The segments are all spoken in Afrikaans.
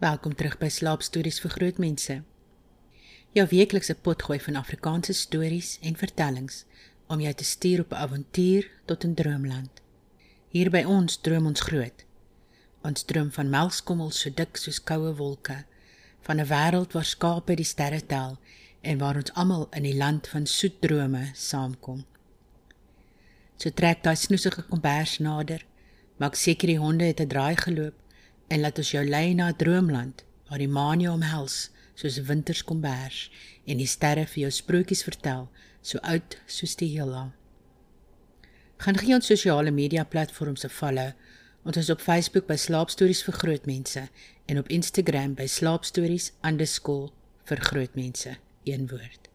Welkom terug by Slaapstories vir Grootmense. Jou weeklikse potgooi van Afrikaanse stories en vertellings om jou te stuur op 'n avontuur tot 'n droomland. Hier by ons droom ons groot. Ons droom van melkskommels so dik soos koue wolke, van 'n wêreld waar skape die sterre tel en waar ons almal in die land van soet drome saamkom. So trek daai snoesige kombers nader, maak seker die honde het 'n draai geloop en laat ons jou lei na 'n droomland waar die maan jou omhels soos winterskombers en die sterre vir jou sprokies vertel so oud soos die heelal. Gaan gee ons sosiale media platforms 'n follow. Ons is op Facebook by Slaapstories vir Grootmense en op Instagram by slaapstories_vir grootmense een woord.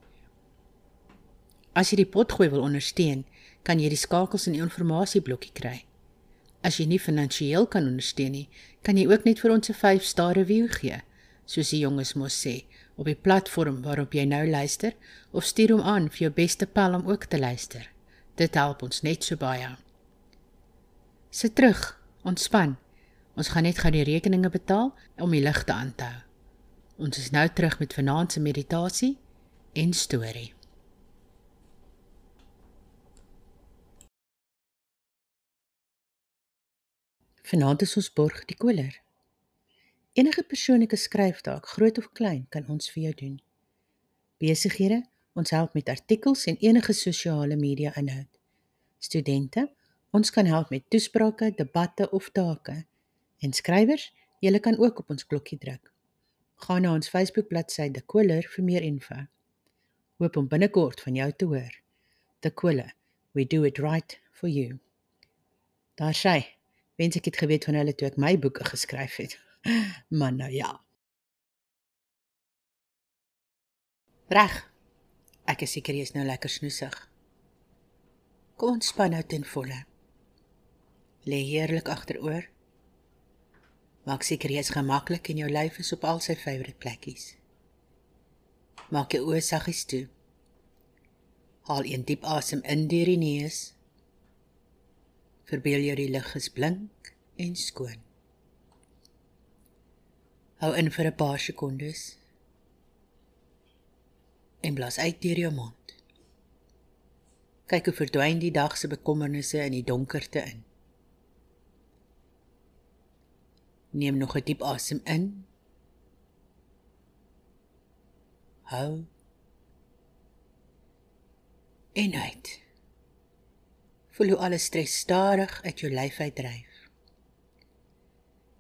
As jy die potgooi wil ondersteun, kan jy die skakels in die inligtingblokkie kry. As jy nie finansiëel kan ondersteun nie, kan jy ook net vir ons 'n 5-ster review gee, soos die jonges mos sê, op die platform waarop jy nou luister of stuur hom aan vir jou beste pel om ook te luister. Dit help ons net so baie. Sit terug, ontspan. Ons gaan net gou die rekeninge betaal om die ligte aan te hou. Ons is nou terug met vanaand se meditasie en storie. Vanaand is ons borg die koler. Enige persoonlike skryftaak, groot of klein, kan ons vir jou doen. Besighede, ons help met artikels en enige sosiale media inhoud. Studente, ons kan help met toesprake, debatte of take. En skrywers, julle kan ook op ons klokkie druk. Gaan na ons Facebook bladsy De Koler vir meer info. Hoop om binnekort van jou te hoor. De Koler, we do it right for you. Daar sê Wens ek het geweet van hulle toe ek my boeke geskryf het. Maar nou ja. Reg. Ek is seker jy is nou lekker snoesig. Kom ontspan nou ten volle. Lê heerlik agteroor. Maak seker jy is gemaklik en jou lyf is op al sy favourite plekkies. Maak jou oë saggies toe. Haal 'n diep asem in deur die neus Verbeel jou die lig is blink en skoon. Hou in vir 'n paar sekondes. En blaas uit deur jou mond. Kyk hoe verdwyn die dag se bekommernisse in die donkerte in. Neem nog 'n diep asem in. Hou. En uit. Voel hoe alle stres stadig uit jou lyf uitdryf.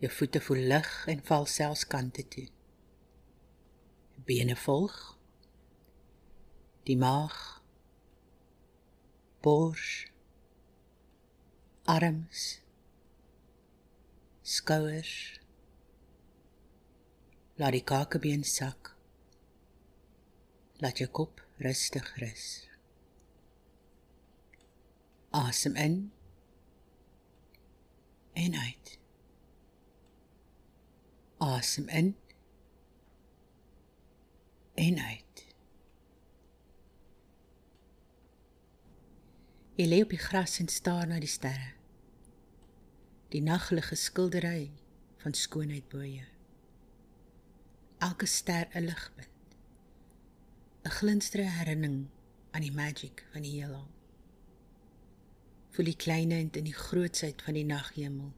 Jou voete voel lig en val selfs kante toe. Bene volg. Die maag. Bors. Arms. Skouers. Laat die kakebeen sak. Laat jou kop rustig rus. Asem in en uit. Asem in en uit. Jy lê op die gras en staar na die sterre. Die naglige skildery van skoonheid bo jou. Elke ster 'n ligpunt. 'n Glinsterende herinnering aan die magie van die heelal voel die kleinheid in die grootsheid van die naghemel.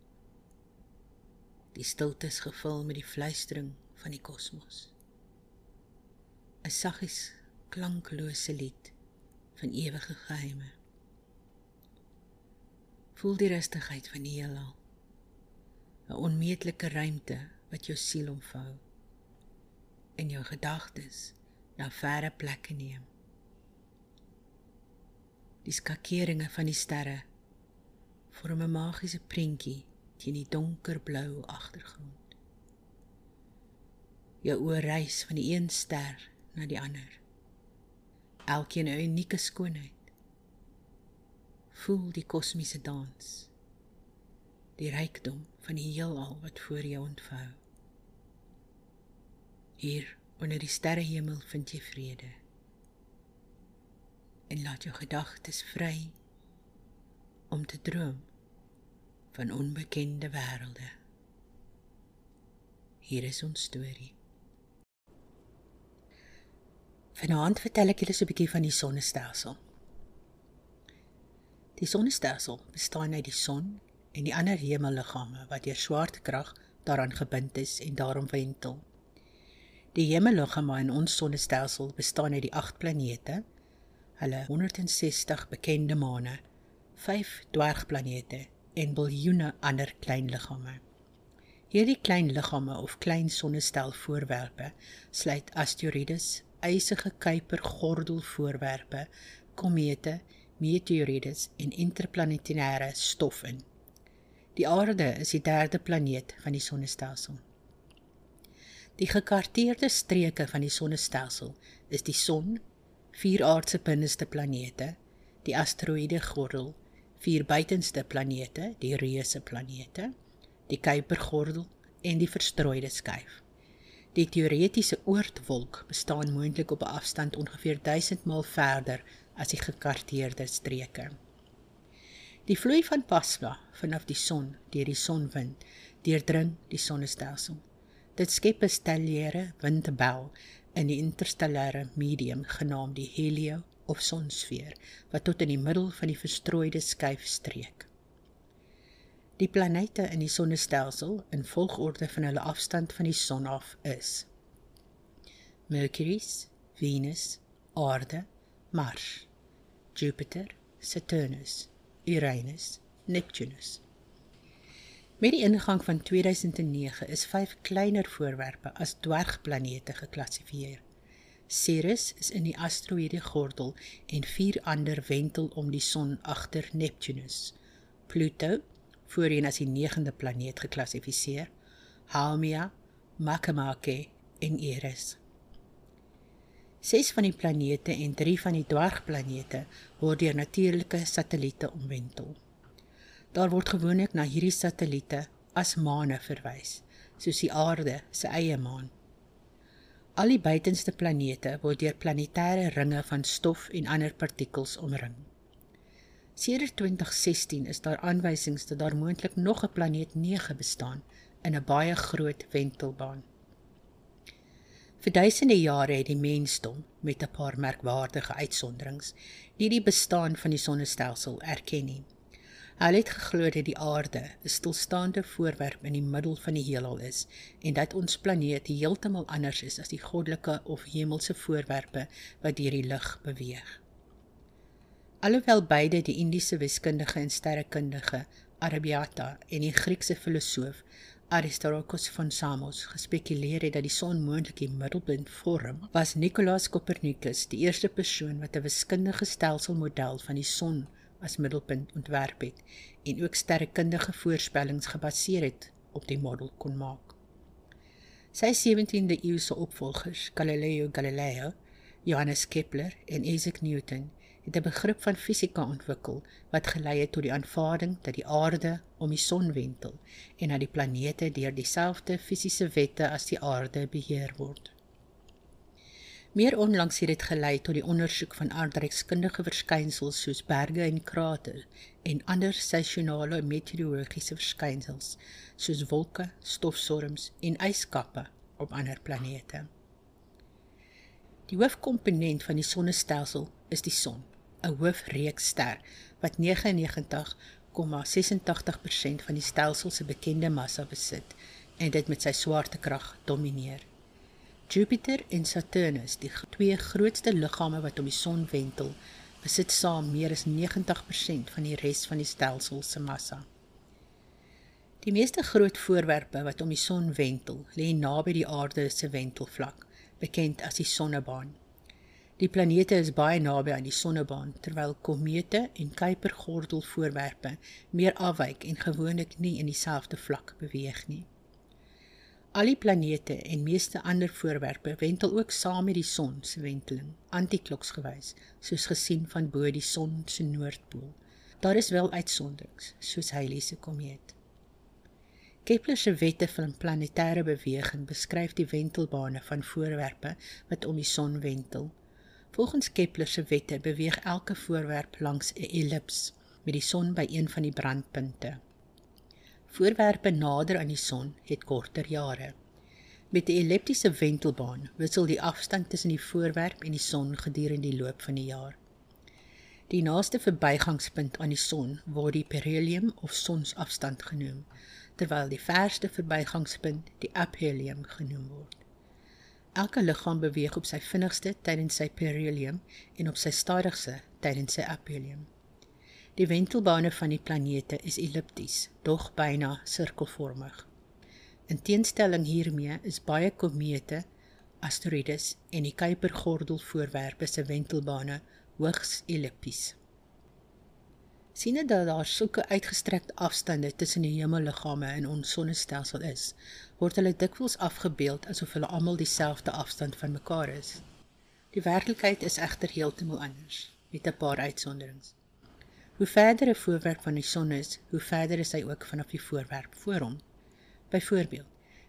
Die stilte is gevul met die fluistering van die kosmos. 'n Saggies klanklose lied van ewige geheime. Voel die rustigheid van die heelal. 'n Onmeetlike ruimte wat jou siel omvou en jou gedagtes na verre plekke neem die skakeringe van die sterre vorm 'n magiese prentjie teen die donkerblou agtergrond. Jou oë reis van die een ster na die ander. Elkeen 'n unieke skoonheid. Voel die kosmiese dans. Die rykdom van die heelal wat voor jou ontvou. Hier onder die sterrehemel vind jy vrede en laat jou gedagtes vry om te droom van onbekende wêrelde. Hier is ons storie. Vanaand vertel ek julle so 'n bietjie van die sonnestelsel. Die sonnestelsel bestaan uit die son en die ander hemelliggame wat deur swaartekrag daaraan gebind is en daarom wentel. Die hemelliggame in ons sonnestelsel bestaan uit die 8 planete, hulle 160 bekende maane, 5 dwergplanete en biljoene ander klein liggame. Hierdie klein liggame of klein sonnestel voorwerpe sluit asteroïdes, ysige kuipergordelvoorwerpe, komete, meteorites en interplanetêre stof in. Die aarde is die derde planeet van die sonnestelsel. Die gekarteerde streke van die sonnestelsel is die son, vier aardse binneste planete, die asteroïde gordel, vier buitenste planete, die reuse planete, die Kuipergordel en die verstrooide skyf. Die teoretiese oortwolk bestaan moontlik op 'n afstand ongeveer 1000 maal verder as die gekarteerde streke. Die vloei van plasma vanaf die son deur die sonwind deurdring die sonnestelsel. Dit skep 'n stellare windbel in die interstellare medium genaamd die helio of sonsfeer wat tot in die middel van die verstrooide skyf streek. Die planete in die sonnestelsel in volgorde van hulle afstand van die son af is: Mercury, Venus, Aarde, Mars, Jupiter, Saturnus, Uranus, Neptunus. Met die ingang van 2009 is vyf kleiner voorwerpe as dwergplanete geklassifiseer. Ceres is in die asteroïde gordel en vier ander wentel om die son agter Neptunus. Pluto voorheen as die 9de planeet geklassifiseer, Haumea, Makemake en Eris. Ses van die planete en 3 van die dwergplanete word deur natuurlike satelliete omwentel. Daar word gewoonlik na hierdie satelliete as maane verwys, soos die Aarde se eie maan. Al die buitenste planete word deur planetêre ringe van stof en ander partikels omring. Sedert 2016 is daar aanwysings dat daar moontlik nog 'n planeet 9 bestaan in 'n baie groot wentelbaan. Vir duisende jare het die mensdom met 'n paar merkwaardige uitsonderings nie die bestaan van die sonnestelsel erken nie. Hulle het geglo dat die aarde 'n stilstaande voorwerp in die middel van die heelal is en dat ons planeet heeltemal anders is as die goddelike of hemelse voorwerpe wat deur die lug beweeg. Alhoewel beide die Indiese wiskundige en sterrekundige Arabiata en die Griekse filosoof Aristarchus van Samos gespekuleer het dat die son moontlik die middelpunt vorm, was Nicolaas Copernicus die eerste persoon wat 'n wiskundige stelselmodel van die son as middelpunt ontwerp het en ook sterrekundige voorspellings gebaseer het op die model kon maak. Sy 17de eeuse opvolgers, Galileo Galilei, Johannes Kepler en Isaac Newton het 'n begrip van fisika ontwikkel wat gelei het tot die aanvaarding dat die aarde om die son wentel en dat die planete deur dieselfde fisiese wette as die aarde beheer word. Meer onlangs het dit gelei tot die ondersoek van aardrykskundige verskynsels soos berge en kraters en ander seisonale meteorologiese verskynsels soos wolke, stofstorms en yskappe op ander planete. Die hoofkomponent van die sonnestelsel is die son 'n hoofreekster wat 99,86% van die stelsel se bekende massa besit en dit met sy swaartekrag domineer. Jupiter en Saturnus, die twee grootste liggame wat om die son wentel, besit saam meer as 90% van die res van die stelsel se massa. Die meeste groot voorwerpe wat om die son wentel, lê naby die aarde se wentelvlak, bekend as die sonnebaan. Die planete is baie naby aan die sonnebaan terwyl komete en kuipergordelvoorwerpe meer afwyk en gewoonlik nie in dieselfde vlak beweeg nie. Al die planete en meeste ander voorwerpe wentel ook saam met die son se wenteling, antikloksgewys, soos gesien van bo die son se noordpool. Daar is wel uitsonderings, soos Halley se komeet. Kepler se wette van planetêre beweging beskryf die wentelbane van voorwerpe wat om die son wentel. Volgens Kepler se wette beweeg elke voorwerp langs 'n ellips met die son by een van die brandpunte. Voorwerpe nader aan die son het korter jare. Met die elliptiese wentelbaan wissel die afstand tussen die voorwerp en die son gedurende die loop van die jaar. Die naaste verbygangspunt aan die son word die perihelium of sonsafstand genoem, terwyl die verste verbygangspunt die aphelium genoem word. Elke liggaam beweeg op sy vinnigste tydens sy perihelium en op sy stadigste tydens sy aphelium. Die wentelbane van die planete is ellipties, dog byna sirkelvormig. In teenstelling hiermee is baie komete, asteroïdes en die Kuipergordel voorwerpe se wentelbane hoogs ellipties. Siene dat daar sulke uitgestrekte afstande tussen die hemelliggame in ons sonnestelsel is, word hulle dikwels afgebeeld asof hulle almal dieselfde afstand van mekaar is. Die werklikheid is egter heeltemal anders, met 'n paar uitsonderings. Hoe verder 'n voorwerp van die son is, hoe verder is hy ook vanaf die voorwerp voor hom. Byvoorbeeld,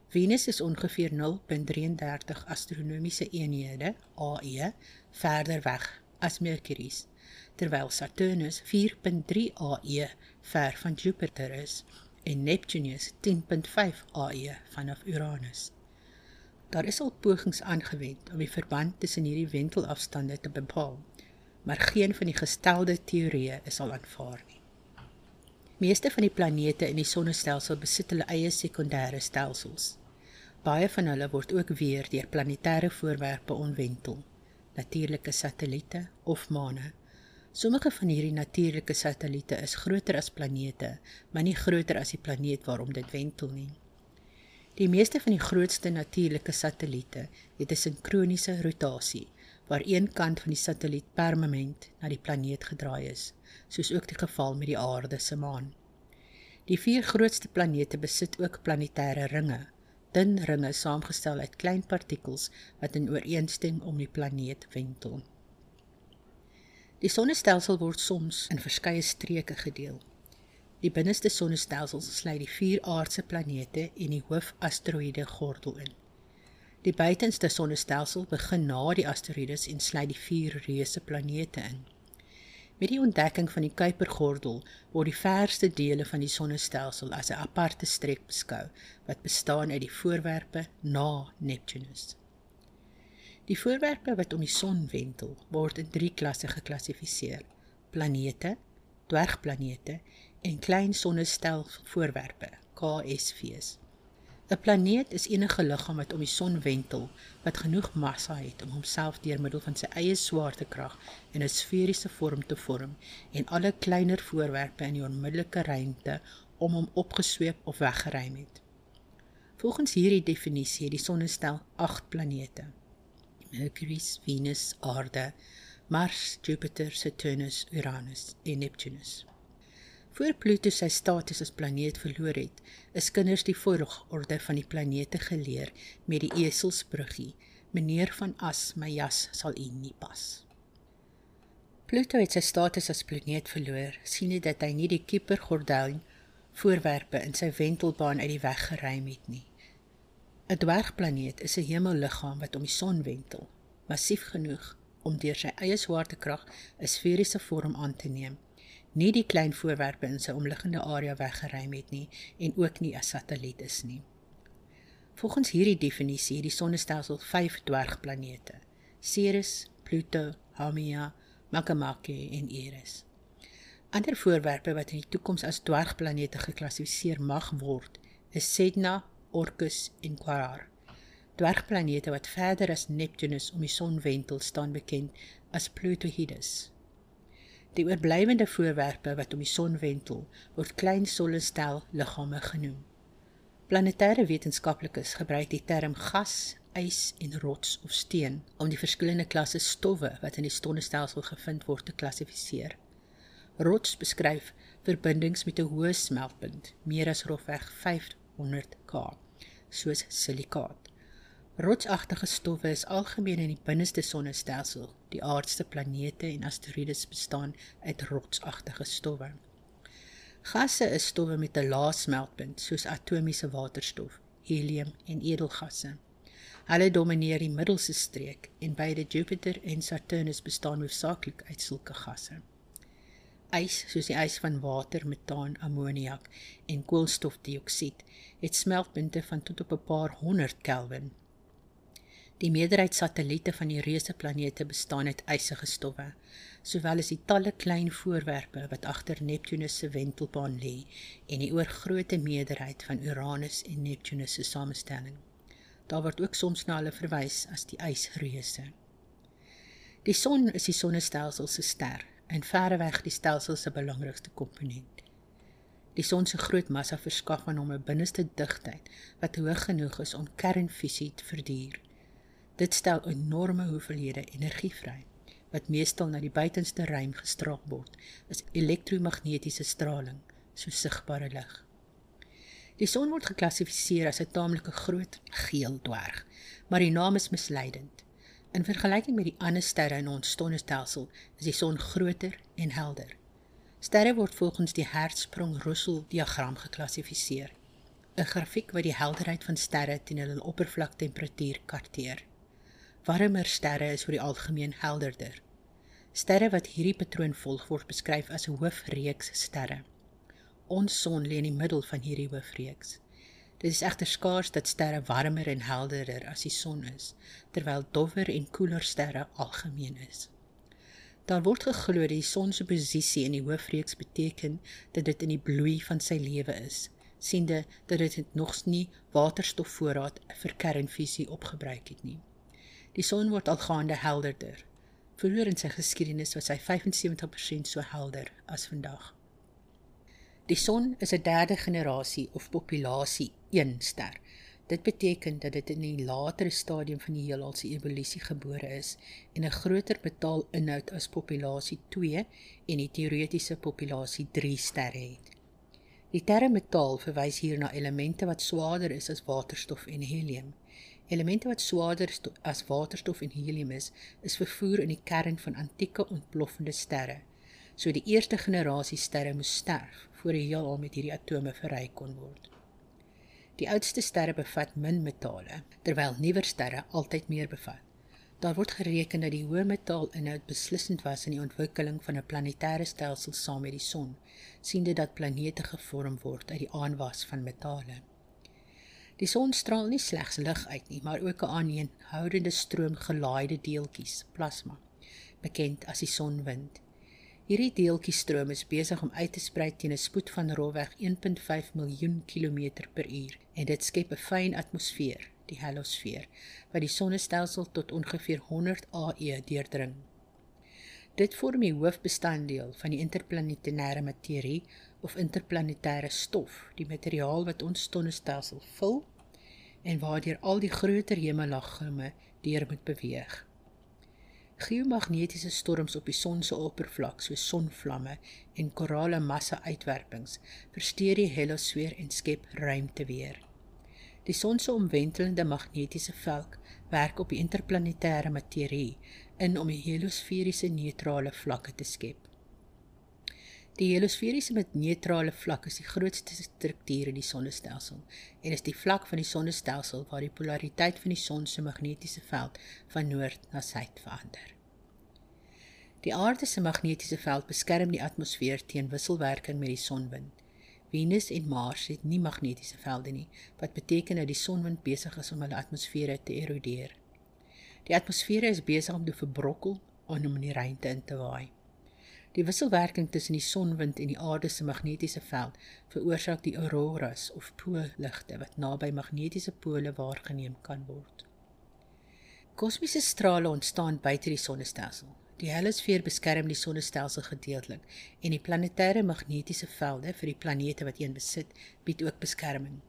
Venus is ongeveer 0.33 astronomiese eenhede AE verder weg as Mercurius, terwyl Saturnus 4.3 AE ver van Jupiter is en Neptunus 10.5 AE vanaf Uranus. Daar is al pogings aangewend om die verband tussen hierdie wentelafstande te bepaal, maar geen van die gestelde teorieë is al aanvaar nie. Meeste van die planete in die sonnestelsel besit hulle eie sekondêre stelsels. Baie van hulle word ook weer deur planetêre voorwerpe ontwentel natuurlike satelliete of maane. Sommige van hierdie natuurlike satelliete is groter as planete, maar nie groter as die planeet waarom dit wentel nie. Die meeste van die grootste natuurlike satelliete het 'n sinkroniese rotasie waar een kant van die satelliet permanent na die planeet gedraai is, soos ook die geval met die aarde se maan. Die vier grootste planete besit ook planetêre ringe dun ringe saamgestel uit klein partikels wat in ooreenstem om die planeet wentel. Die sonnestelsel word soms in verskeie streke gedeel. Die binneste sonnestelsel sluit die vier aardse planete en die hoofasteroïde gordel in. Die buitenste sonnestelsel begin na die asteroïdes en sluit die vier reuse planete in. Met die ontdekking van die Kuipergordel word die verste dele van die sonnestelsel as 'n aparte streek beskou wat bestaan uit die voorwerpe na Neptunus. Die voorwerpe wat om die son wentel, word in 3 klasse geklassifiseer: planete, dwergplanete en klein sonnestelvoorwerpe, KSV's. 'n Planeet is enige liggaam wat om die son wentel wat genoeg massa het om homself deur middel van sy eie swaartekrag in 'n sferiese vorm te vorm en alle kleiner voorwerpe in die onmiddellike ruimte om hom opgesweep of weggeruim het. Volgens hierdie definisie het die sonnestel 8 planete: Mercury, Venus, Aarde, Mars, Jupiter, Saturnus, Uranus en Neptunus. Voor Pluto sy status as planeet verloor het, is kinders die volgorde van die planete geleer met die eselsbruggie: Meneer van As, my jas sal u nie pas. Pluto het sy status as planeet verloor, sien dit dat hy nie die Kuipergordel voorwerpe in sy wentelbaan uit die weg geruim het nie. 'n Dwergplaneet is 'n hemelliggaam wat om die son wentel, massief genoeg om deur sy eie swaartekrag 'n sferiese vorm aan te neem nie die klein voorwerpe in sy omliggende area weggeruim het nie en ook nie 'n satelliet is nie. Volgens hierdie definisie het die sonnestelsel 5 dwergplanete: Ceres, Pluto, Haumea, Makemake en Eris. Ander voorwerpe wat in die toekoms as dwergplanete geklassifiseer mag word, is Sedna, Orcus en Quaoar. Dwergplanete wat verder as Neptunus om die son wentel staan bekend as Plutoides. Die oorblywende voorwerpe wat om die son wentel, word klein sonnestel liggame genoem. Planetêre wetenskaplikes gebruik die term gas, ys en rots of steen om die verskillende klasse stowwe wat in die sonnestelsel gevind word te klassifiseer. Rots beskryf verbindings met 'n hoë smeltpunt, meer as rofweg 500 K, soos silikaat. Rotsagtige stowwe is algemeen in die binneste sonnestelsel. Die aardse planete en asteroïdes bestaan uit rotsagtige stowwe. Gasse is stowwe met 'n lae smeltpunt, soos atomiese waterstof, helium en edelgasse. Hulle domineer die middelste streek en beide Jupiter en Saturnus bestaan hoofsaaklik uit sulke gasse. Ys, soos die ys van water, metaan, ammoniak en koolstofdioksied, het smeltpunte van tot op 'n paar honderd Kelvin. Die meerderheid satelliete van die reuse planete bestaan uit ysige stowwe, sowel as die talle klein voorwerpe wat agter Neptunus se wentelbaan lê en die oorgrootste meerderheid van Uranus en Neptunus se samestelling. Daar word ook soms na hulle verwys as die ysreuse. Die son is die sonnestelsel se ster en verreweg die stelsel se belangrikste komponent. Die son se groot massa verskaf aan hom 'n binneste digtheid wat hoog genoeg is om kernfusie te verduur. Dit stel enorme hoeveelhede energie vry wat meestal na die buitenste ruim gestraal word as elektromagnetiese straling, so sigbare lig. Die son word geklassifiseer as 'n taamlike groot geel dwerg, maar die naam is misleidend. In vergelyking met die ander sterre in ons sonnestelsel, is die son groter en helder. Sterre word volgens die Hertzsprung-Russell-diagram geklassifiseer, 'n grafiek wat die helderheid van sterre teen hulle oppervlaktemperatuur karteer. Warmer sterre is oor die algemeen helderder. Sterre wat hierdie patroon volg word beskryf as 'n hoofreeks sterre. Ons son lê in die middel van hierdie hoofreeks. Dit is egter skaars dat sterre warmer en helderder as die son is, terwyl dowwer en koeler sterre algemeen is. Daar word geglo dat die son se posisie in die hoofreeks beteken dat dit in die bloei van sy lewe is, siende dat dit nog nie waterstofvoorraad vir kernfusie opgebruik het nie. Die son word algaande helderder. Vroeër in sy geskiedenis was hy 75% so helder as vandag. Die son is 'n derde generasie of populasie 1 ster. Dit beteken dat dit in 'n latere stadium van die heelal se evolusie gebore is en 'n groter metaalinhoud as populasie 2 en die teoretiese populasie 3 sterre het. Die term metaal verwys hier na elemente wat swaarder is as waterstof en helium. Elemente wat swaarder as waterstof en helium is, is vervoer in die kern van antieke ontploffende sterre. So die eerste generasie sterre moes sterf voor die heelal met hierdie atome verryk kon word. Die oudste sterre bevat min metale, terwyl nuwer sterre altyd meer bevat. Daar word gereken dat die hoë metaalinhoud beslissend was in die ontwikkeling van 'n planetêre stelsel saam met die son, siende dat planete gevorm word uit die aanwas van metale. Die son straal nie slegs lig uit nie, maar ook 'n aanhoudende stroom gelaaide deeltjies, plasma, bekend as die sonwind. Hierdie deeltjiesstroom is besig om uit te sprei teen 'n spoed van rofweg 1.5 miljoen kilometer per uur en dit skep 'n fyn atmosfeer, die helosfeer, wat die sonnestelsel tot ongeveer 100 AE deurdring. Dit vorm die hoofbestanddeel van die interplanetêre materie of interplanetêre stof, die materiaal wat ons sonnestelsel vul en waardeur al die groter hemellaggeme deur moet beweeg. Geomagnetiese storms op die son se oppervlak, soos sonvlamme en korale massa uitwerpings, versteur die helosfeer en skep ruimte weer. Die son se omwentelende magnetiese veld werk op die interplanetêre materie in om die helosferiese neutrale vlakke te skep. Die helosferiese met neutrale vlak is die grootste struktuur in die sonnestelsel en is die vlak van die sonnestelsel waar die polariteit van die son se magnetiese veld van noord na suid verander. Die aarde se magnetiese veld beskerm die atmosfeer teen wisselwerking met die sonwind. Venus en Mars het nie magnetiese velde nie, wat beteken dat die sonwind besig is om hulle atmosfere te erodeer. Die atmosfere is besig om te verbrokkel en om in die ruimte in te waai. Die wisselwerking tussen die sonwind en die aarde se magnetiese veld veroorsaak die auroras of poolligte wat naby magnetiese pole waargeneem kan word. Kosmiese strale ontstaan buite die sonnestelsel. Die helosfeer beskerm die sonnestelsel gedeeltelik en die planetêre magnetiese velde vir die planete wat een besit, bied ook beskerming.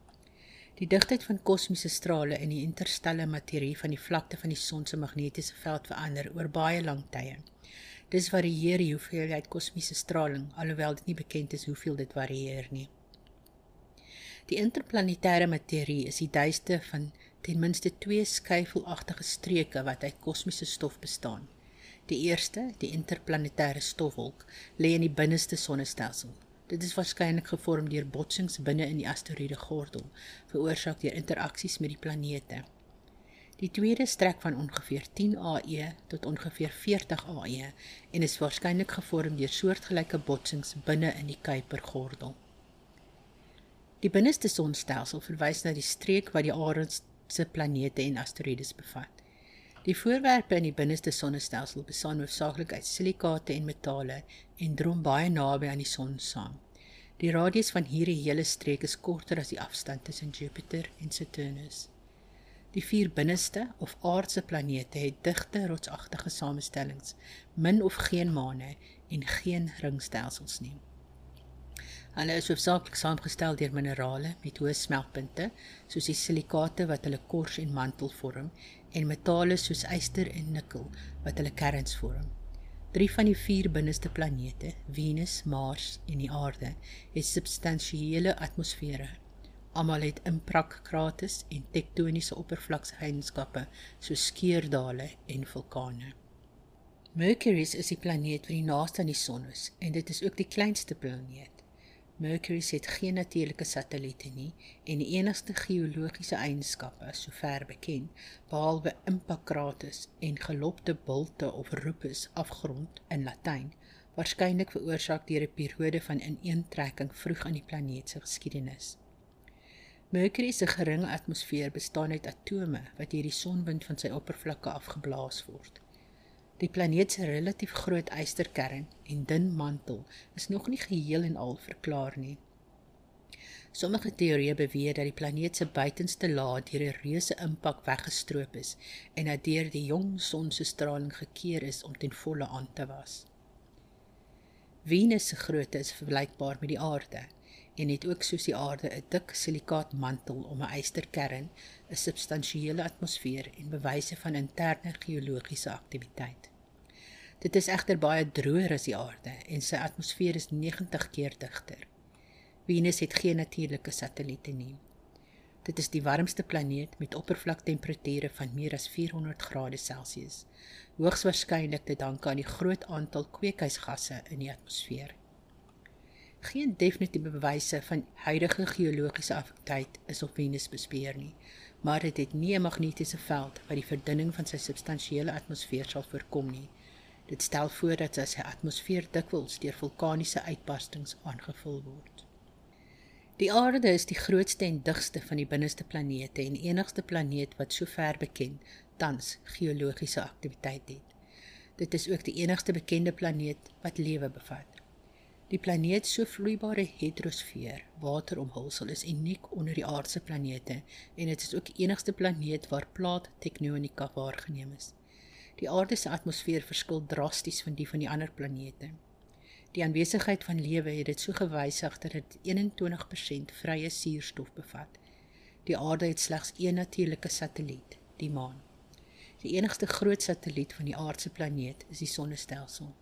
Die digtheid van kosmiese strale in die interstellare materie van die vlakte van die son se magnetiese veld verander oor baie lang tye. Dis varieer die hoeveelheid kosmiese straling, alhoewel dit nie bekend is hoeveel dit varieer nie. Die interplanetêre materie is die duiste van ten minste twee skyfelagtige streke wat uit kosmiese stof bestaan. Die eerste, die interplanetêre stofwolk, lê in die binneste sonnestelsel, Dit is waarskynlik gevorm deur botsings binne in die asteroïde gordel, veroorsaak deur interaksies met die planete. Die tweede strek van ongeveer 10 AE tot ongeveer 40 AE en is waarskynlik gevorm deur soortgelyke botsings binne in die Kuipergordel. Die binneste sonstelsel verwys na die streek wat die aarde se planete en asteroïdes bevat. Die voorwerpe in die binneste sonnestelsel bestaan hoofsaaklik uit silikate en metale en drom baie naby aan die son saam. Die radius van hierdie hele streek is korter as die afstand tussen Jupiter en Saturnus. Die vier binneste of aardse planete het digte rotsagtige samestellings, min of geen maane en geen ringstelsels nie. Hulle is hoofsaaklik saamgestel deur minerale met hoë smeltpunte, soos die silikate wat hulle kors en mantel vorm, en metale soos yster en nikkel wat hulle kerns vorm. Drie van die vier binneste planete, Venus, Mars en die Aarde, het substansiële atmosfere. Almal het imprakkrates en tektoniese oppervlakseienskappe soos skeurdale en vulkane. Mercury is die planeet wat die naaste aan die son is en dit is ook die kleinste planeet. Mercury het geen natuurlike satelliete nie en die enigste geologiese eienskappe sover bekend, behalwe impakkrates en gelopte bulte of rupus afgrond in Latyn, waarskynlik veroorsaak deur 'n periode van ineentrekking vroeg in die planeet se geskiedenis. Mercury se geringe atmosfeer bestaan uit atome wat deur die sonwind van sy oppervlakte afgeblaas word. Die planeet se relatief groot ysterkern en dun mantel is nog nie geheel en al verklaar nie. Sommige teorieë beweer dat die planeet se buitenste laag deur 'n reuse impak weggestroop is en dat deur die jong son se straling gekeer is om ten volle aan te was. Venus se grootte is vergelykbaar met die aarde en het ook soos die aarde 'n dik silikaatmantel om 'n ysterkern, 'n substansiële atmosfeer en bewyse van interne geologiese aktiwiteit. Dit is egter baie droër as die aarde en sy atmosfeer is 90 keer digter. Venus het geen natuurlike satelliete nie. Dit is die warmste planeet met oppervlaktemperature van meer as 400 grade Celsius. Hoogs waarskynlik te danke aan die groot aantal kweekhuisgasse in die atmosfeer. Geen definitiewe bewyse van huidige geologiese aktiwiteit is op Venus bespeer nie, maar dit het nie 'n magnetiese veld wat die verdunning van sy substansiële atmosfeer sal voorkom nie Dit stel voor dat sy atmosfeer dikwels deur vulkaniese uitbarstings aangevul word. Die aarde is die grootste en digste van die binneste planete en enigste planeet wat sover bekend tans geologiese aktiwiteit het. Dit is ook die enigste bekende planeet wat lewe bevat. Die planeet so vloeibare hidrosfeer, wateromhulsel is uniek onder die aardse planete en dit is ook die enigste planeet waar plaat tektonika waargeneem is. Die aarde se atmosfeer verskil drasties van die van die ander planete. Die aanwesigheid van lewe het dit so gewysig dat dit 21% vrye suurstof bevat. Die aarde het slegs een natuurlike satelliet, die maan. Die enigste groot satelliet van die aardse planeet is die sonnestelsel.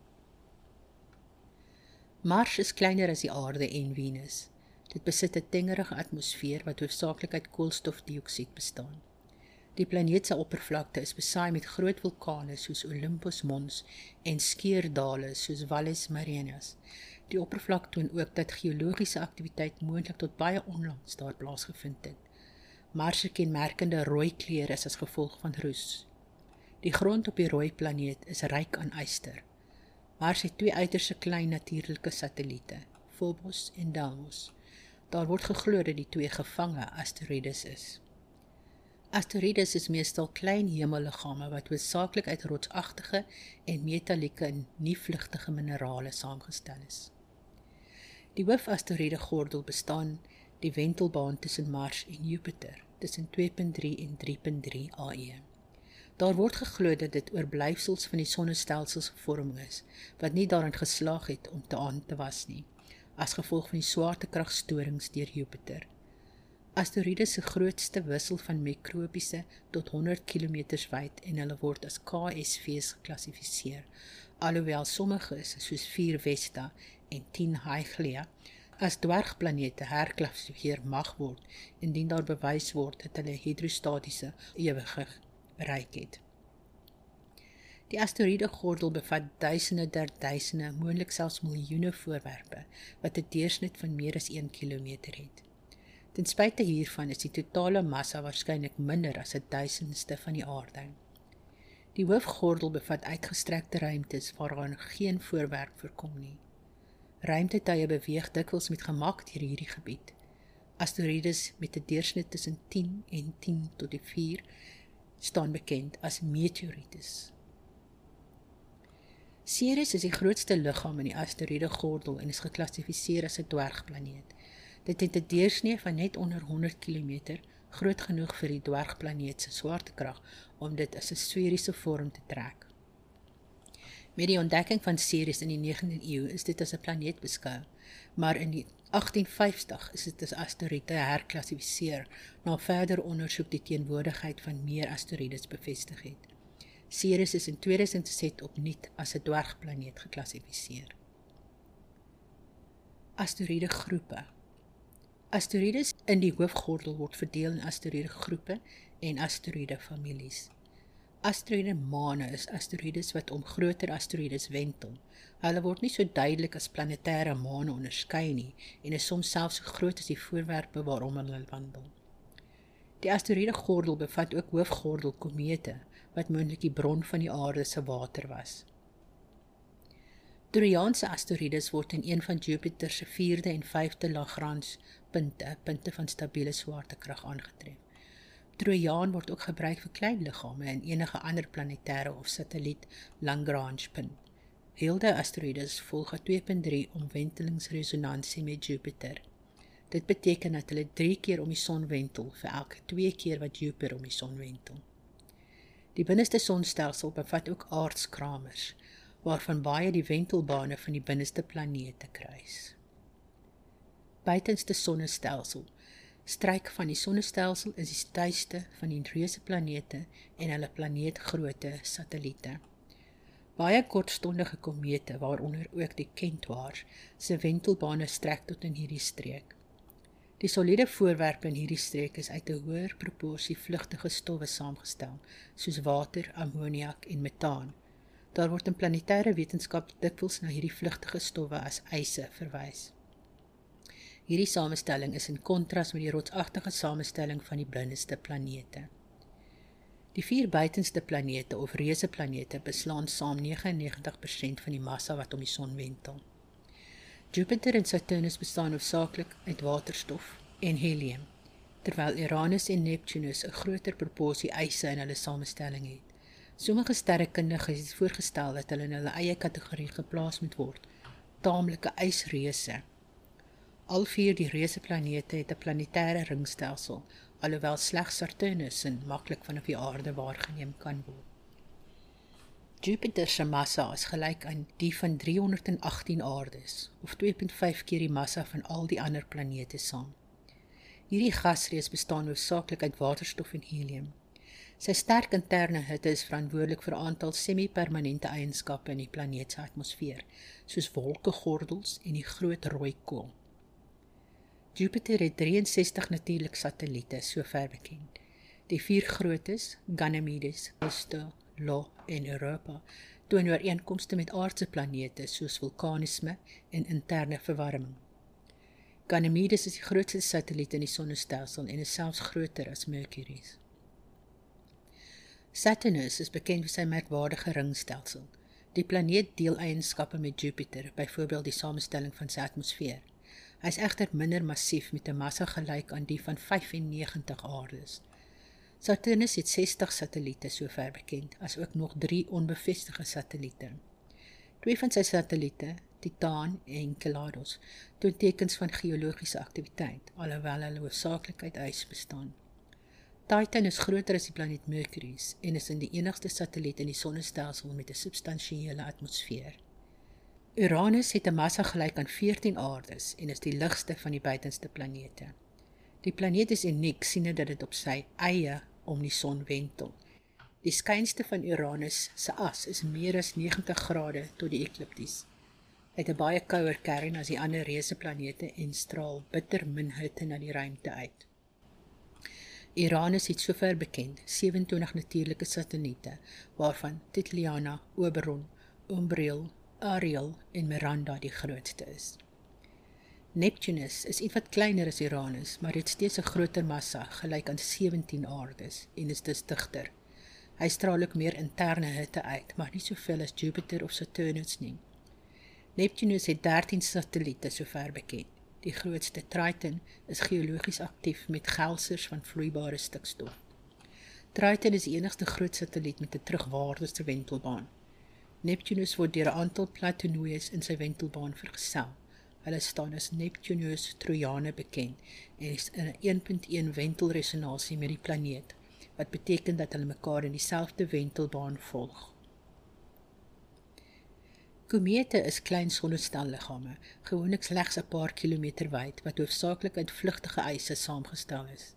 Mars is kleiner as die aarde en Venus. Dit besit 'n tengerige atmosfeer wat hoofsaaklik uit koolstofdioksied bestaan. Die planeet se oppervlakte is besaai met groot vulkane soos Olympus Mons en skeurdale soos Valles Marineus. Die oppervlak toon ook dat geologiese aktiwiteit moontlik tot baie onlangs daar plaasgevind het. Mars se kenmerkende rooi kleur is as gevolg van roes. Die grond op die rooi planeet is ryk aan yster. Mars het twee uiterse klein natuurlike satelliete, Phobos en Deimos. Daar word geglo dat die twee gevange asteroïdes is. Asteroïdes is meestal klein hemelliggame wat hoofsaaklik uit rotsagtige en metallieke en nie vlugtige minerale saamgestel is. Die hoofasteroïde gordel bestaan die wentelbaan tussen Mars en Jupiter tussen 2.3 en 3.3 AE. Daar word geglo dat dit oorblyfsels van die sonnestelsel se vorming is wat nie daarin geslaag het om te aan te was nie as gevolg van die swaartekragstorings deur Jupiter. Asteroïdes se grootste wissel van mikrobiese tot 100 km wyd en hulle word as KSV's geklassifiseer. Alhoewel sommige soos 4 Vesta en 10 Hyglea as dwergplanete herklassifiseer mag word indien daar bewys word dat hulle hidrostatiese ewigheid bereik het. Die asteroïde gordel bevat duisende der duisende, moontlik selfs miljoene voorwerpe wat 'n deursnit van meer as 1 km het. Ten spyte hiervan is die totale massa waarskynlik minder as 'n duisendste van die aarde. Die hoofgordel bevat uitgestrekte ruimtes waaraan geen voorwerp voorkom nie. Ruimtetuie beweeg dikwels met gemak deur hierdie gebied. Asteroïdes met 'n deursnit tussen 10 en 10 tot die 4 staan bekend as meteorites. Ceres is die grootste liggaam in die asteroïdegordel en is geklassifiseer as 'n dwergplaneet. Dit het 'n deursnee van net onder 100 km, groot genoeg vir die dwergplaneet se swaartekrag om dit as 'n sferiese vorm te trek. Met die ontdekking van Ceres in die 19de eeu is dit as 'n planeet beskou, maar in die 1850 is dit as asteroïde herklassifiseer na verder ondersoek die teenwoordigheid van meer asteroïdes bevestig het. Ceres is in 2007 opnuut as 'n dwergplaneet geklassifiseer. Asteroïde groepe. Asteroïdes in die hoofgordel word verdeel in asteroïde groepe en asteroïde families. Asteroïde maane is asteroïdes wat om groter asteroïdes wentel. Hulle word nie so duidelik as planetêre maane onderskei nie en is soms selfs so groot as die voorwerpe waarom hulle wandel. Die asteroïde gordel bevat ook hoofgordel komete wat moontlik die bron van die aarde se water was. Trojaanse asteroïdes word in een van Jupiter se 4de en 5de Lagrange punte, punte van stabiele swaartekrag aangetref. Trojaan word ook gebruik vir klein liggame en enige ander planetêre of satelliet Lagrange punt. Hilde asteroïdes volg 'n 2.3 omwentelingsresonansie met Jupiter. Dit beteken dat hulle 3 keer om die son wentel vir elke 2 keer wat Jupiter om die son wentel. Die binneste sonstelsel bevat ook aardskramers waarvan baie die wentelbane van die binneste planete kruis. Buitenste sonnestelsel stryk van die sonnestelsel is die tuiste van die reuse planete en hulle planeetgrootte satelliete. Baie kortstondige komete waaronder ook die Kentwaars se wentelbane strek tot in hierdie streek. Die soliede voorwerpe in hierdie streek is uit 'n hoër proporsie vlugtige stowwe saamgestel, soos water, ammoniak en metaan. Daar word in planetêre wetenskap dikwels na hierdie vlugtige stowwe as eise verwys. Hierdie samestelling is in kontras met die rotsagtige samestelling van die binneste planete. Die vier buitenste planete of reuse planete beslaan saam 99% van die massa wat om die son wentel. Jupiter en Saturnus bestaan hoofsaaklik uit waterstof en helium, terwyl Uranus en Neptunus 'n groter proporsie yse in hulle samestelling het. Sommige sterrekundiges het voorgestel dat hulle in hulle eie kategorie geplaas moet word, taamlike ysreuse. Al vier die reuse planete het 'n planetêre ringstelsel, alhoewel slegs Saturnus maklik vanaf die aarde waargeneem kan word. Jupiter se massa is gelyk aan die van 318 aardes of 2.5 keer die massa van al die ander planete saam. Hierdie gasreus bestaan hoofsaaklik uit waterstof en helium. Sy sterk interne hitte is verantwoordelik vir 'n aantal semi-permanente eienskappe in die planeet se atmosfeer, soos wolkegordels en die groot rooi kool. Jupiter het 63 natuurlike satelliete sover bekend. Die vier grootes, Ganymedes, Callisto, Lo en Europa toon ooreenkomste met aardse planete soos vulkanisme en interne verwarming. Ganymedes is die grootste satelliet in die sonnestelsel en is selfs groter as Mercury. Saturnus is bekend vir sy merkwaardige ringstelsel. Die planeet deel eienskappe met Jupiter, byvoorbeeld die samestelling van sy atmosfeer. Hy is egter minder massief met 'n massa gelyk aan die van 95 aardes. Saturnus het 60 satelliete sover bekend, asook nog 3 onbevestigde satelliete. Twee van sy satelliete, Titan en Enceladus, toon tekens van geologiese aktiwiteit, alhoewel hulle hoofsaaklik uit ys bestaan. Titan is groter as die planeet Mercury en is in die enigste satelliet in die sonnestelsel met 'n substansiële atmosfeer. Uranus het 'n massa gelyk aan 14 aardes en is die ligste van die buitenste planete. Die planeet is uniek siene dat dit op sy eie om die son wentel. Die skynste van Uranus se as is meer as 90 grade tot die eklipties. Hy het 'n baie kouer kern as die ander reuse planete en straal bitter min hitte na die ruimte uit. Uranus het sover bekend 27 natuurlike satelliete waarvan Titliana, Oberon, Umbriel, Ariel en Miranda die grootste is. Neptunus is ietwat kleiner as Uranus, maar het steeds 'n groter massa, gelyk aan 17 aardes en is dus digter. Hy straal ook meer interne hitte uit, maar nie soveel as Jupiter of Saturnus nie. Neptunus het 13 satelliete sover bekend. Die grootste Triton is geologies aktief met gelsers van vloeibare stikstof. Triton is die enigste groot satelliet met 'n terugwaartse wentelbaan. Neptunus word deur 'n aantal Plutonius in sy wentelbaan vergesel. Hulle staan as Neptunus Trojane bekend en is in 'n 1.1 wentelresonasie met die planeet, wat beteken dat hulle mekaar in dieselfde wentelbaan volg. Komete is klein sonnestelliggame, gewoonlik slegs 'n paar kilometer wyd wat hoofsaaklik uit vlugtige eise saamgestel is.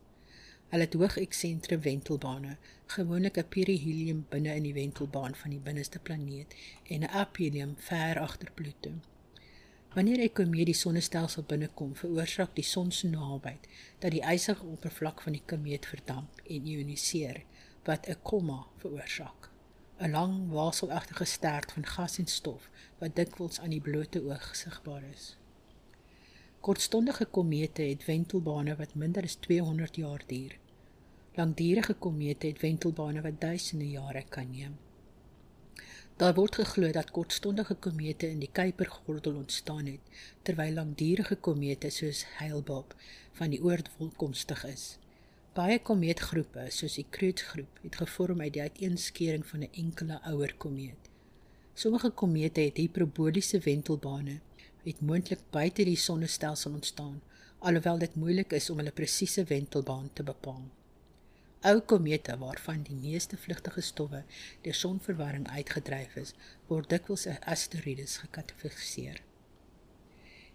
Hulle het hoë eksentrum wentelbane, gewoonlik 'n perihelium binne in die wentelbaan van die binneste planeet en 'n aphelium ver agter Pluto. Wanneer 'n komeet die sonnestelsel binnekom, veroorsaak die son se nabyheid dat die ysige oppervlak van die komeet verdamp en ioniseer, wat 'n komma veroorsaak. 'n Lang waselagtige stert van gas en stof wat dikwels aan die blote oog sigbaar is. Kortstondige komete het wentelbane wat minder as 200 jaar duur. Langdurige komete het wentelbane wat duisende jare kan neem. Daar word geglo dat kortstondige komete in die Kuipergordel ontstaan het, terwyl langdurige komete soos Hale-Bopp van die oord volkomstig is. Baie komeetgroepe, soos die Kreutz-groep, het gevorm uit die uiteenskering van 'n enkele ouer komeet. Sommige komete het hiperboliese wentelbane het moontlik buite die sonnestelsel ontstaan, alhoewel dit moeilik is om hulle presiese wentelbaan te bepaal. Ou komete waarvan die meeste vlugtige stowwe deur sonverwarring uitgedryf is, word dikwels as asteroïdes gekategoriseer.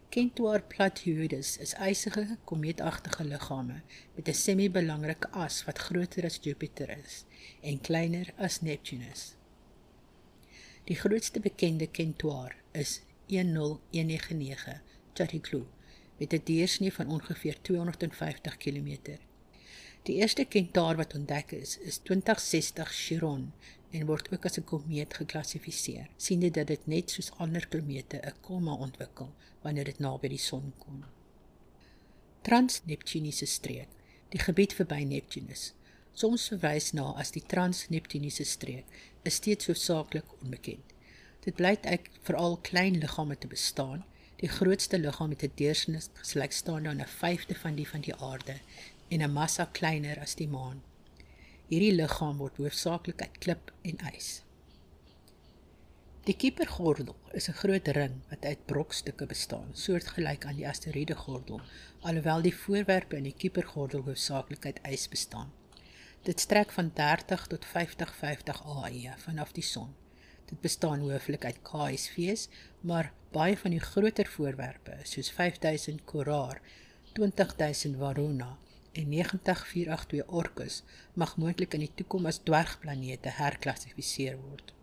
Kentaur Platyhurus is ysige komeetagtige liggame met 'n semi-belangrike as wat groter as Jupiter is en kleiner as Neptunus. Die grootste bekende Kentaur is 10199 Chariklu met 'n deursnee van ongeveer 250 km. Die eerste kentaar wat ontdek is, is 2060 Chiron en word ook as 'n komeet geklassifiseer. Siende dat dit net soos ander komete 'n komma ontwikkel wanneer dit naby die son kom. Transneptuniese streek, die gebied verby Neptunus, soms verwys na as die Transneptuniese streek, is steeds hoofsaaklik onbekend. Dit blyk uit veral klein liggame te bestaan. Die grootste liggaam het 'n deursnit gelykstaande aan 'n vyfde van die van die aarde en 'n massa kleiner as die maan. Hierdie liggaam word hoofsaaklik uit klip en ys. Die Kuipergordel is 'n groot ring wat uit brokstukke bestaan, soortgelyk aan die asteroïdegordel, alhoewel die voorwerpe in die Kuipergordel hoofsaaklik uit ys bestaan. Dit strek van 30 tot 50 50 AE vanaf die son. Dit bestaan hooflik uit KSV's, maar baie van die groter voorwerpe, soos 5000 Korar, 20000 Varuna en 90482 Orcus, mag moontlik in die toekoms as dwergplanete herklassifiseer word.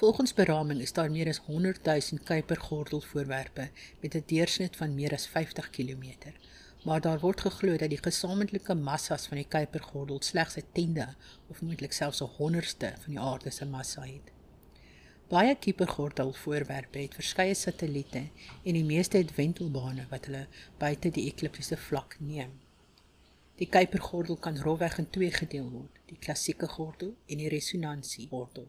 Volgens beraming is daar meer as 100 000 Kuipergordel voorwerpe met 'n deursnit van meer as 50 km maar daar word geglo dat die gesamentlike massas van die Kuipergordel slegs 'n tiende of moontlik selfs 'n honderdste van die aarde se massa het. Baie Kuipergordel voorwerpe het verskeie satelliete en die meeste het wentelbane wat hulle buite die ekliptiese vlak neem. Die Kuipergordel kan rofweg in twee gedeel word: die klassieke gordel en die resonansiegordel.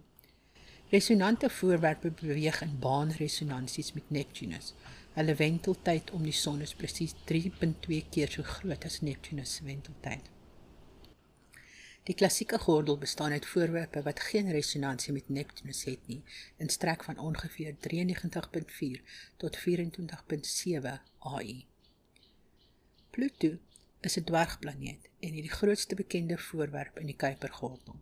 Resonante voorwerpe beweeg in baanresonansies met Neptunus, Hulle wenteltyd om die son is presies 3.2 keer so groot as Neptunus se wenteltyd. Die klassieke gordel bestaan uit voorwerpe wat geen resonansie met Neptunus het nie, en strek van ongeveer 93.4 tot 24.7 AE. Pluto is 'n dwergplaneet en het die grootste bekende voorwerp in die Kuipergordel.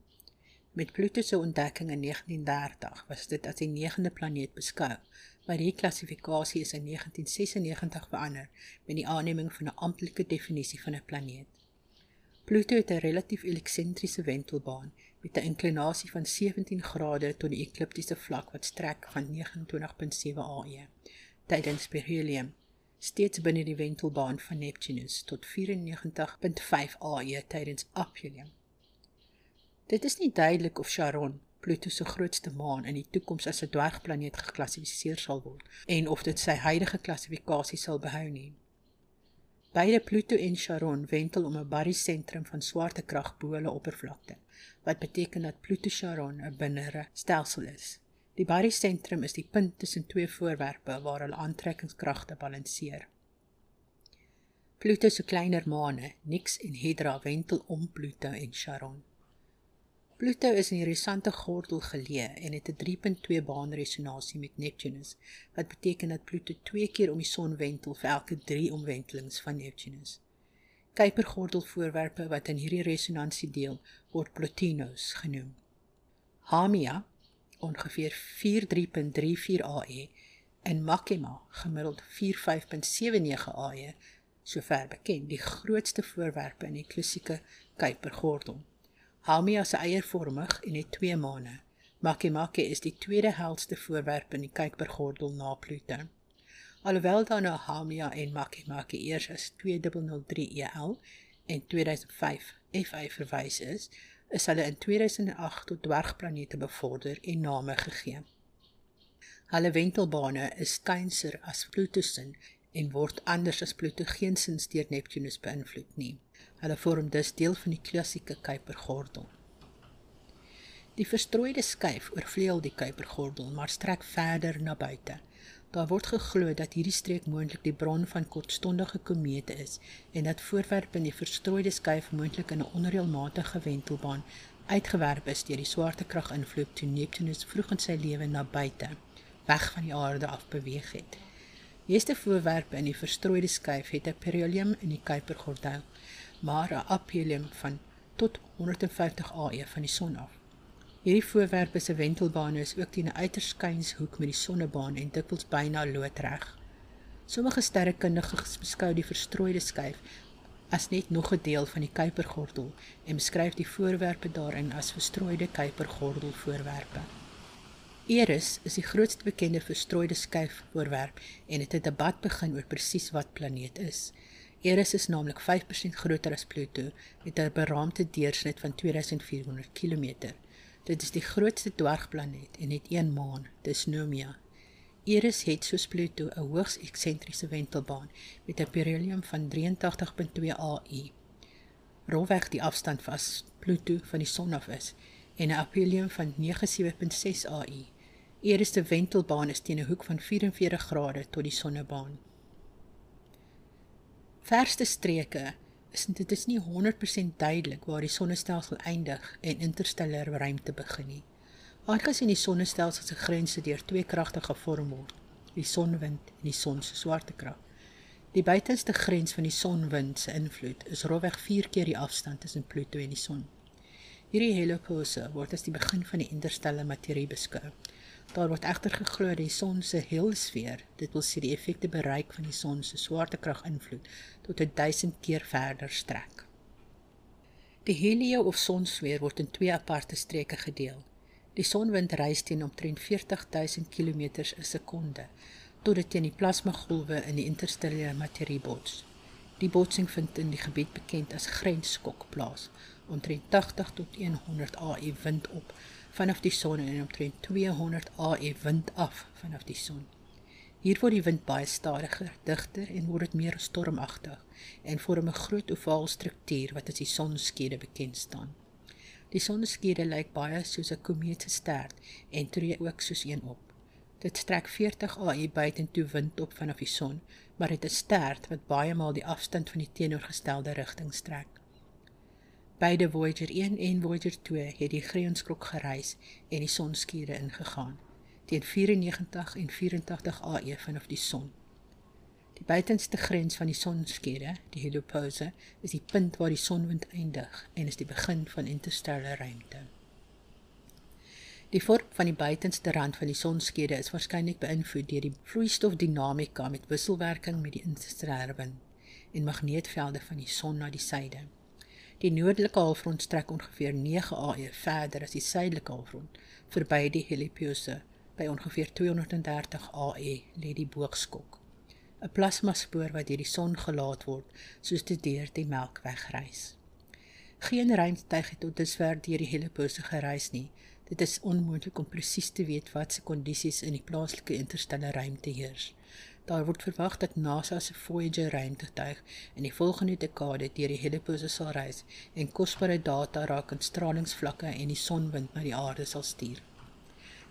Met Pluto se ontdekking in 1930 was dit as die negende planeet beskou, maar die klassifikasie is in 1996 verander met die aanneming van 'n amptelike definisie van 'n planeet. Pluto het 'n relatief eksentriese wentelbaan met 'n inklinasie van 17 grade tot die ekliptiese vlak wat strek van 29.7 AE tydens perihelium steeds binne die wentelbaan van Neptunus tot 94.5 AE tydens aphelium. Dit is nie duidelik of Charon, Pluto se grootste maan in die toekoms as 'n dwergplaneet geklassifiseer sal word en of dit sy huidige klassifikasie sal behou nie. Beide Pluto en Charon wentel om 'n barysentrum van swaartekrag bo hulle oppervlakte, wat beteken dat Pluto Charon 'n binnere stelsel is. Die barysentrum is die punt tussen twee voorwerpe waar hulle aantrekkingskragte balanseer. Pluto se kleiner maane, Nix en Hydra, wentel om Pluto en Charon. Pluto is in die risante gordel geleë en het 'n 3.2 baan resonasie met Neptunus, wat beteken dat Pluto 2 keer om die son wentel vir elke 3 omwentelings van Neptunus. Kuipergordelvoorwerpe wat in hierdie resonansie deel, word Plotinos genoem. Haumea, ongeveer 43.34 AE, en Makema, gemiddeld 45.79 AE, sover bekend, die grootste voorwerpe in die klassieke Kuipergordel. Haumea is eiervormig en het twee maane. Makemake is die tweede heldste voorwerp in die Kuipergordel na Pluto. Alhoewel daar na Haumea en Makemake eers as 2003EL en 2005 FI verwys is, is hulle in 2008 tot dwergplanete bevorder en name gegee. Hulle wentelbane is skynser as Pluto se en word anders as Pluto geensins deur Neptunus beïnvloed nie. Hulle vorm dus deel van die klassieke Kuipergordel. Die verstrooide skyf oorvleuel die Kuipergordel, maar strek verder na buite. Daar word geglo dat hierdie streek moontlik die bron van kortstondige komete is en dat voorwerpe in die verstrooide skyf moontlik in 'n onreëlmatige wentelbaan uitgewerp is deur die swaartekrag-invloed toe Neptunus vroeg in sy lewe na buite, weg van die aarde af beweeg het. Meeste voorwerpe in die verstrooide skyf het 'n perihelium in die Kuipergordel maar 'n aphelium van tot 150 AE van die son af. Hierdie voorwerpe se wentelbane is ook teen 'n uiters skynshoek met die sonnebaan en dikwels byna loodreg. Sommige sterrekundiges beskou die verstrooide skyf as net nog 'n deel van die Kuipergordel en beskryf die voorwerpe daarin as verstrooide Kuipergordel voorwerpe. Eris is die grootste bekende verstrooide skyf voorwerp en het 'n debat begin oor presies wat planeet is. Eris is naamlik 5% groter as Pluto met 'n beraamde deursnit van 2400 km. Dit is die grootste dwergplaneet en het een maan, dis Nomia. Eris het soos Pluto 'n hoogs eksentriese wentelbaan met 'n perihelium van 83.2 AU. Rolweg die afstand vas Pluto van die son af is en 'n aphelium van 97.6 AU. Eris se wentelbaan is teen 'n hoek van 44 grade tot die sonnebaan verste streke is dit is nie 100% duidelik waar die sonnestelsel eindig en interstellêre ruimte begin nie. Aangesien die sonnestelsel se grense deur twee kragte gevorm word, die sonwind en die son se swaartekrag. Die buitenste grens van die sonwind se invloed is rofweg 4 keer die afstand tussen Pluto en die son. Hierdie helopause word as die begin van die interstellêre materie beskou. Daar word egter geglo dat die son se heelsfeer, dit wil sê die effekte bereik van die son se swaartekrag invloed, tot 1000 keer verder strek. Die helio of sonsfeer word in twee aparte streke gedeel. Die sonwind reis teen omtrent 40000 km per sekonde tot dit teen die plasmagolwe in die interstellêre materie bots. Die botsing vind in die gebied bekend as grensskok plaas, omtrent 80 tot 100 AE wind op vanaf die son en omtrent 200 AE wind af vanaf die son. Hier word die wind baie stadiger, digter en word dit meer stormagtig en vorm 'n groot ovaal struktuur wat as die sonskede bekend staan. Die sonskede lyk baie soos 'n komeet se stert en tree ook soos een op. Dit strek 40 AE buitentoe wind op vanaf die son, maar dit is 'n stert wat baie maal die afstand van die teenoorgestelde rigting strek. Beide Voyager 1 en Voyager 2 het die grensklok gereis en die sonskure ingegaan teen 94 en 84 AE vanaf die son. Die buitenste grens van die sonskure, die helopause, is die punt waar die sonwind eindig en is die begin van interstellare ruimte. Die vorm van die buitenste rand van die sonskede is waarskynlik beïnvloed deur die vloeistofdinamika met wisselwerking met die interstellare wind en magneetvelde van die son na die suide. Die noordelike halfrond strek ongeveer 9 AE verder as die suidelike halfrond, verby die Heliopause by ongeveer 230 AE lê die boogskok. 'n Plasmaspoor wat deur die son gelaat word, soos dit deur die Melkweg reis. Geen ruimtetuig het tot dusver deur die Heliopause gereis nie. Dit is onmoontlik om presies te weet watse kondisies in die plaaslike interstellare ruimte heers. Daar word verwag dat NASA se Voyager ruimtetuig in die volgende dekade deur die helipose sal reis en kosbare data rakende stralingsvlakke en die sonwind na die aarde sal stuur.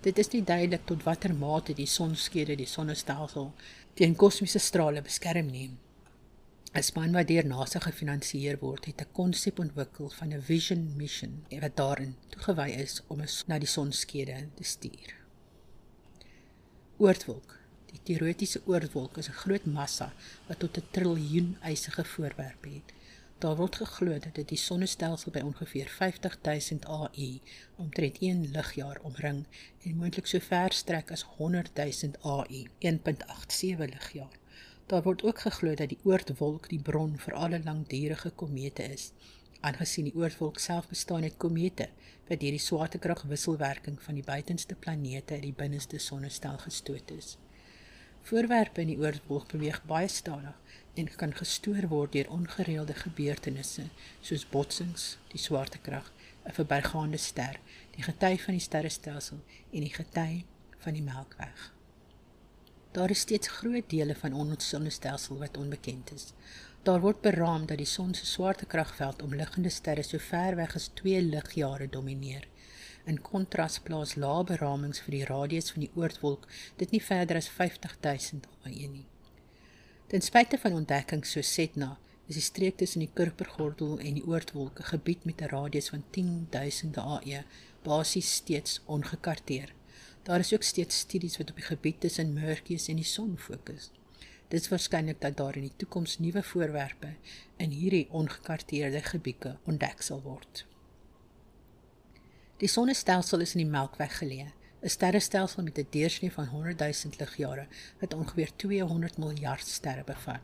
Dit is nie duidelik tot watter mate die sonskede die sonnestelsel teen kosmiese strale beskerm nie. 'n Span wat deur NASA gefinansier word, het 'n konsep ontwikkel van 'n vision mission wat daarin toegewy is om ons na die sonskede te stuur. Oortwolk. Die teoretiese oortwolk is 'n groot massa wat tot 'n triljoen eisige voorwerpe het. Daar word geglo dat dit die sonnestelsel by ongeveer 50000 AU omtrent 1 ligjaar omring en moontlik so ver strek as 100000 AU, 1.87 ligjaar. Daar word ook geglo dat die oortwolk die bron vir alle langdurige komete is, aangesien die oortwolk self bestaan uit komete wat deur die swaartekragwisselwerking van die buitenste planete uit die binneste sonnestelsel gestoot is. Voorwerpe in die oortwolk beweeg baie stadig en kan gestoor word deur ongereelde gebeurtenisse soos botsings, die swaartekrag, 'n verbygaande ster, die gety van die sterrestelsel en die gety van die Melkweg. Daar is steeds groot dele van ons sonnestelsel wat onbekend is. Daar word beraam dat die son se swaartekragveld omliggende sterre so ver weg as 2 ligjare domineer. In kontras plaas lae beramings vir die radius van die oortwolk dit nie verder as 50000 AE nie. Ten spyte van ontdekkings so Setna, is die streek tussen die Kuipergordel en die Oortwolke gebied met 'n radius van 10000 AE basies steeds ongekarteer. Daar is ook steeds studies wat op die gebied tussen Mercurius en die son fokus. Dit is waarskynlik dat daar in die toekoms nuwe voorwerpe in hierdie ongekarteerde gebiede ontdek sal word. Die sonnestelsel is in die Melkweg geleë 'n sterrestelsel met 'n deursnee van 100 000 ligjare wat ongeveer 200 miljard sterre bevat.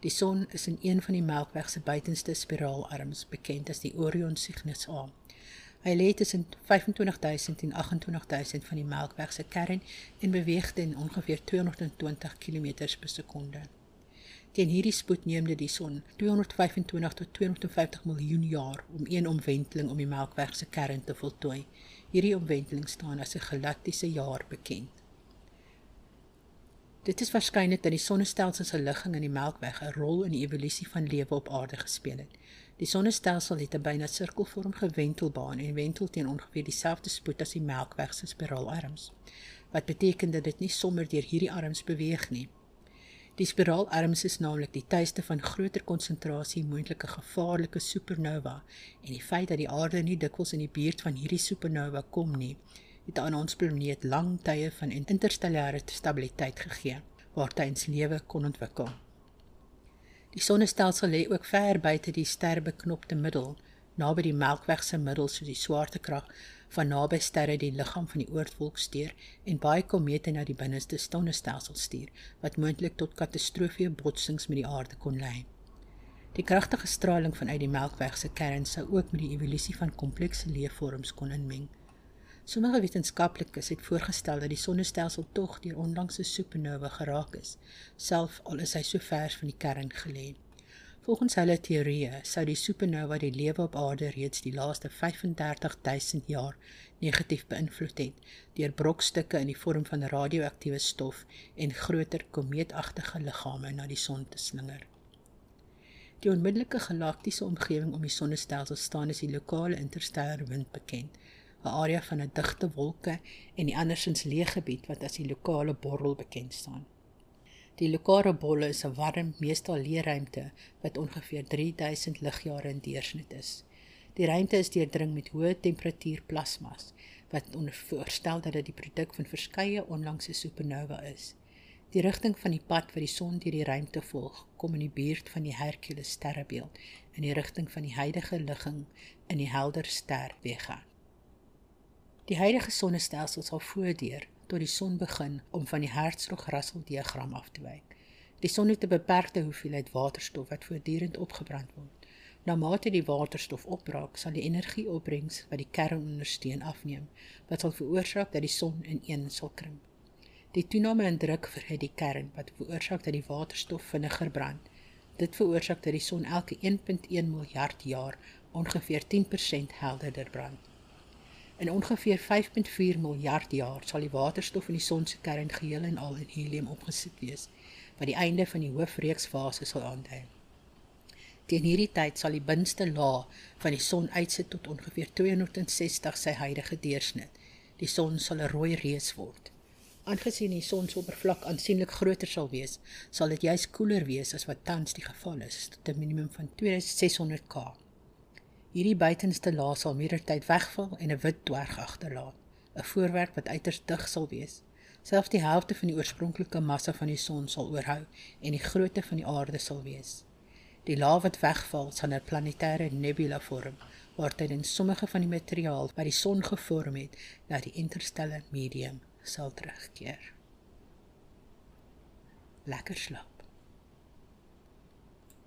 Die son is in een van die Melkweg se buitenste spiraalarms bekend as die Orion Cygnus A. Hy lê tussen 25000 en 28000 van die Melkweg se kern en beweeg teen ongeveer 220 km per sekonde. Teen hierdie spoed neem dit die son 225 tot 250 miljoen jaar om een omwenteling om die Melkweg se kern te voltooi. Hierdie omwenteling staan as 'n galaktiese jaar bekend. Dit is waarskynlik dat die sonnestelsel se ligging in die Melkweg 'n rol in die evolusie van lewe op aarde gespeel het. Die sonnestelsel het 'n byna sirkelvormige wentelbaan en wentel teen ongeveer dieselfde spoed as die Melkweg se spiraalarms. Wat beteken dat dit nie sommer deur hierdie arms beweeg nie. Die spiraalarms is naamlik die tuiste van groter konsentrasie moontlike gevaarlike supernova en die feit dat die aarde nie dikwels in die buurt van hierdie supernova kom nie, het aan ons planeet lang tye van interstellare stabiliteit gegee waartyds lewe kon ontwikkel. Die sonnestelsel lê ook ver buite die sterbeknopte middel, naby die Melkweg se middel soos die swaartekrag van naby sterre die liggaam van die oortwolk stuur en baie komete na die binneste sonnestelsel stuur wat moontlik tot katastrofie botsings met die aarde kon lei. Die kragtige straling vanuit die Melkweg se kern sou ook met die evolusie van komplekse leefvorms kon inmeng. Sommige wetenskaplikes het voorgestel dat die sonnestelsel tog deur onlangse supernova geraak is, self al is hy so ver van die kern gelê. Volgens hulle teorieë sou die supernova die lewe op aarde reeds die laaste 35000 jaar negatief beïnvloed het deur brokstukke in die vorm van radioaktiewe stof en groter komeetagtige liggame na die son te slinger. Die onmiddellike galaktiese omgewing om die sonnestelsel staan as die lokale interstellare wind bekend, 'n area van 'n digte wolke en die andersins leë gebied wat as die lokale borrel bekend staan. Die lokale bolle is 'n warm, meestal leë ruimte wat ongeveer 3000 ligjare in deursnit is. Die ruimte is deurdring met hoë temperatuur plasmas wat onderstel dat dit die produk van verskeie onlangse supernova is. Die rigting van die pad wat die son deur die ruimte volg, kom in die buurt van die Hercules sterrebeeld in die rigting van die huidige ligging in die helder ster Vega. Die huidige sonnestelsel sal voordeur tot die son begin om van die Hertzog-Russell-diagram af te wyk. Die son het 'n beperkte hoeveelheid waterstof wat voortdurend opgebrand word. Na mate die waterstof opbraak, sal die energieopbrengs wat die kern ondersteun afneem, wat sal veroorsaak dat die son ineen sal krimp. Die toename in druk verhit die kern wat veroorsaak dat die waterstof vinniger brand. Dit veroorsaak dat die son elke 1.1 miljard jaar ongeveer 10% helderder brand. In ongeveer 5.4 miljard jaar sal die waterstof in die son se kern geheel en al in helium opgesit wees, wat die einde van die hoofreeksfase sal aandui. Teen hierdie tyd sal die binneste laag van die son uitsit tot ongeveer 260 sy huidige deursnit. Die son sal 'n rooi reus word. Aangesien die son se oppervlak aansienlik groter sal wees, sal dit juis koeler wees as wat tans die geval is, tot 'n minimum van 2600 K. Hierdie buitenste laag sal meerdertyd wegval en 'n wit dwerg agterlaat, 'n voorwerp wat uiters dig sal wees. Selfs die helfte van die oorspronklike massa van die son sal oorhou en die grootte van die aarde sal wees. Die laag wat wegval sal 'n planetêre nebula vorm, waartydens sommige van die materiaal wat die son gevorm het, na die interstellar medium sal terugkeer. Lekker slaap.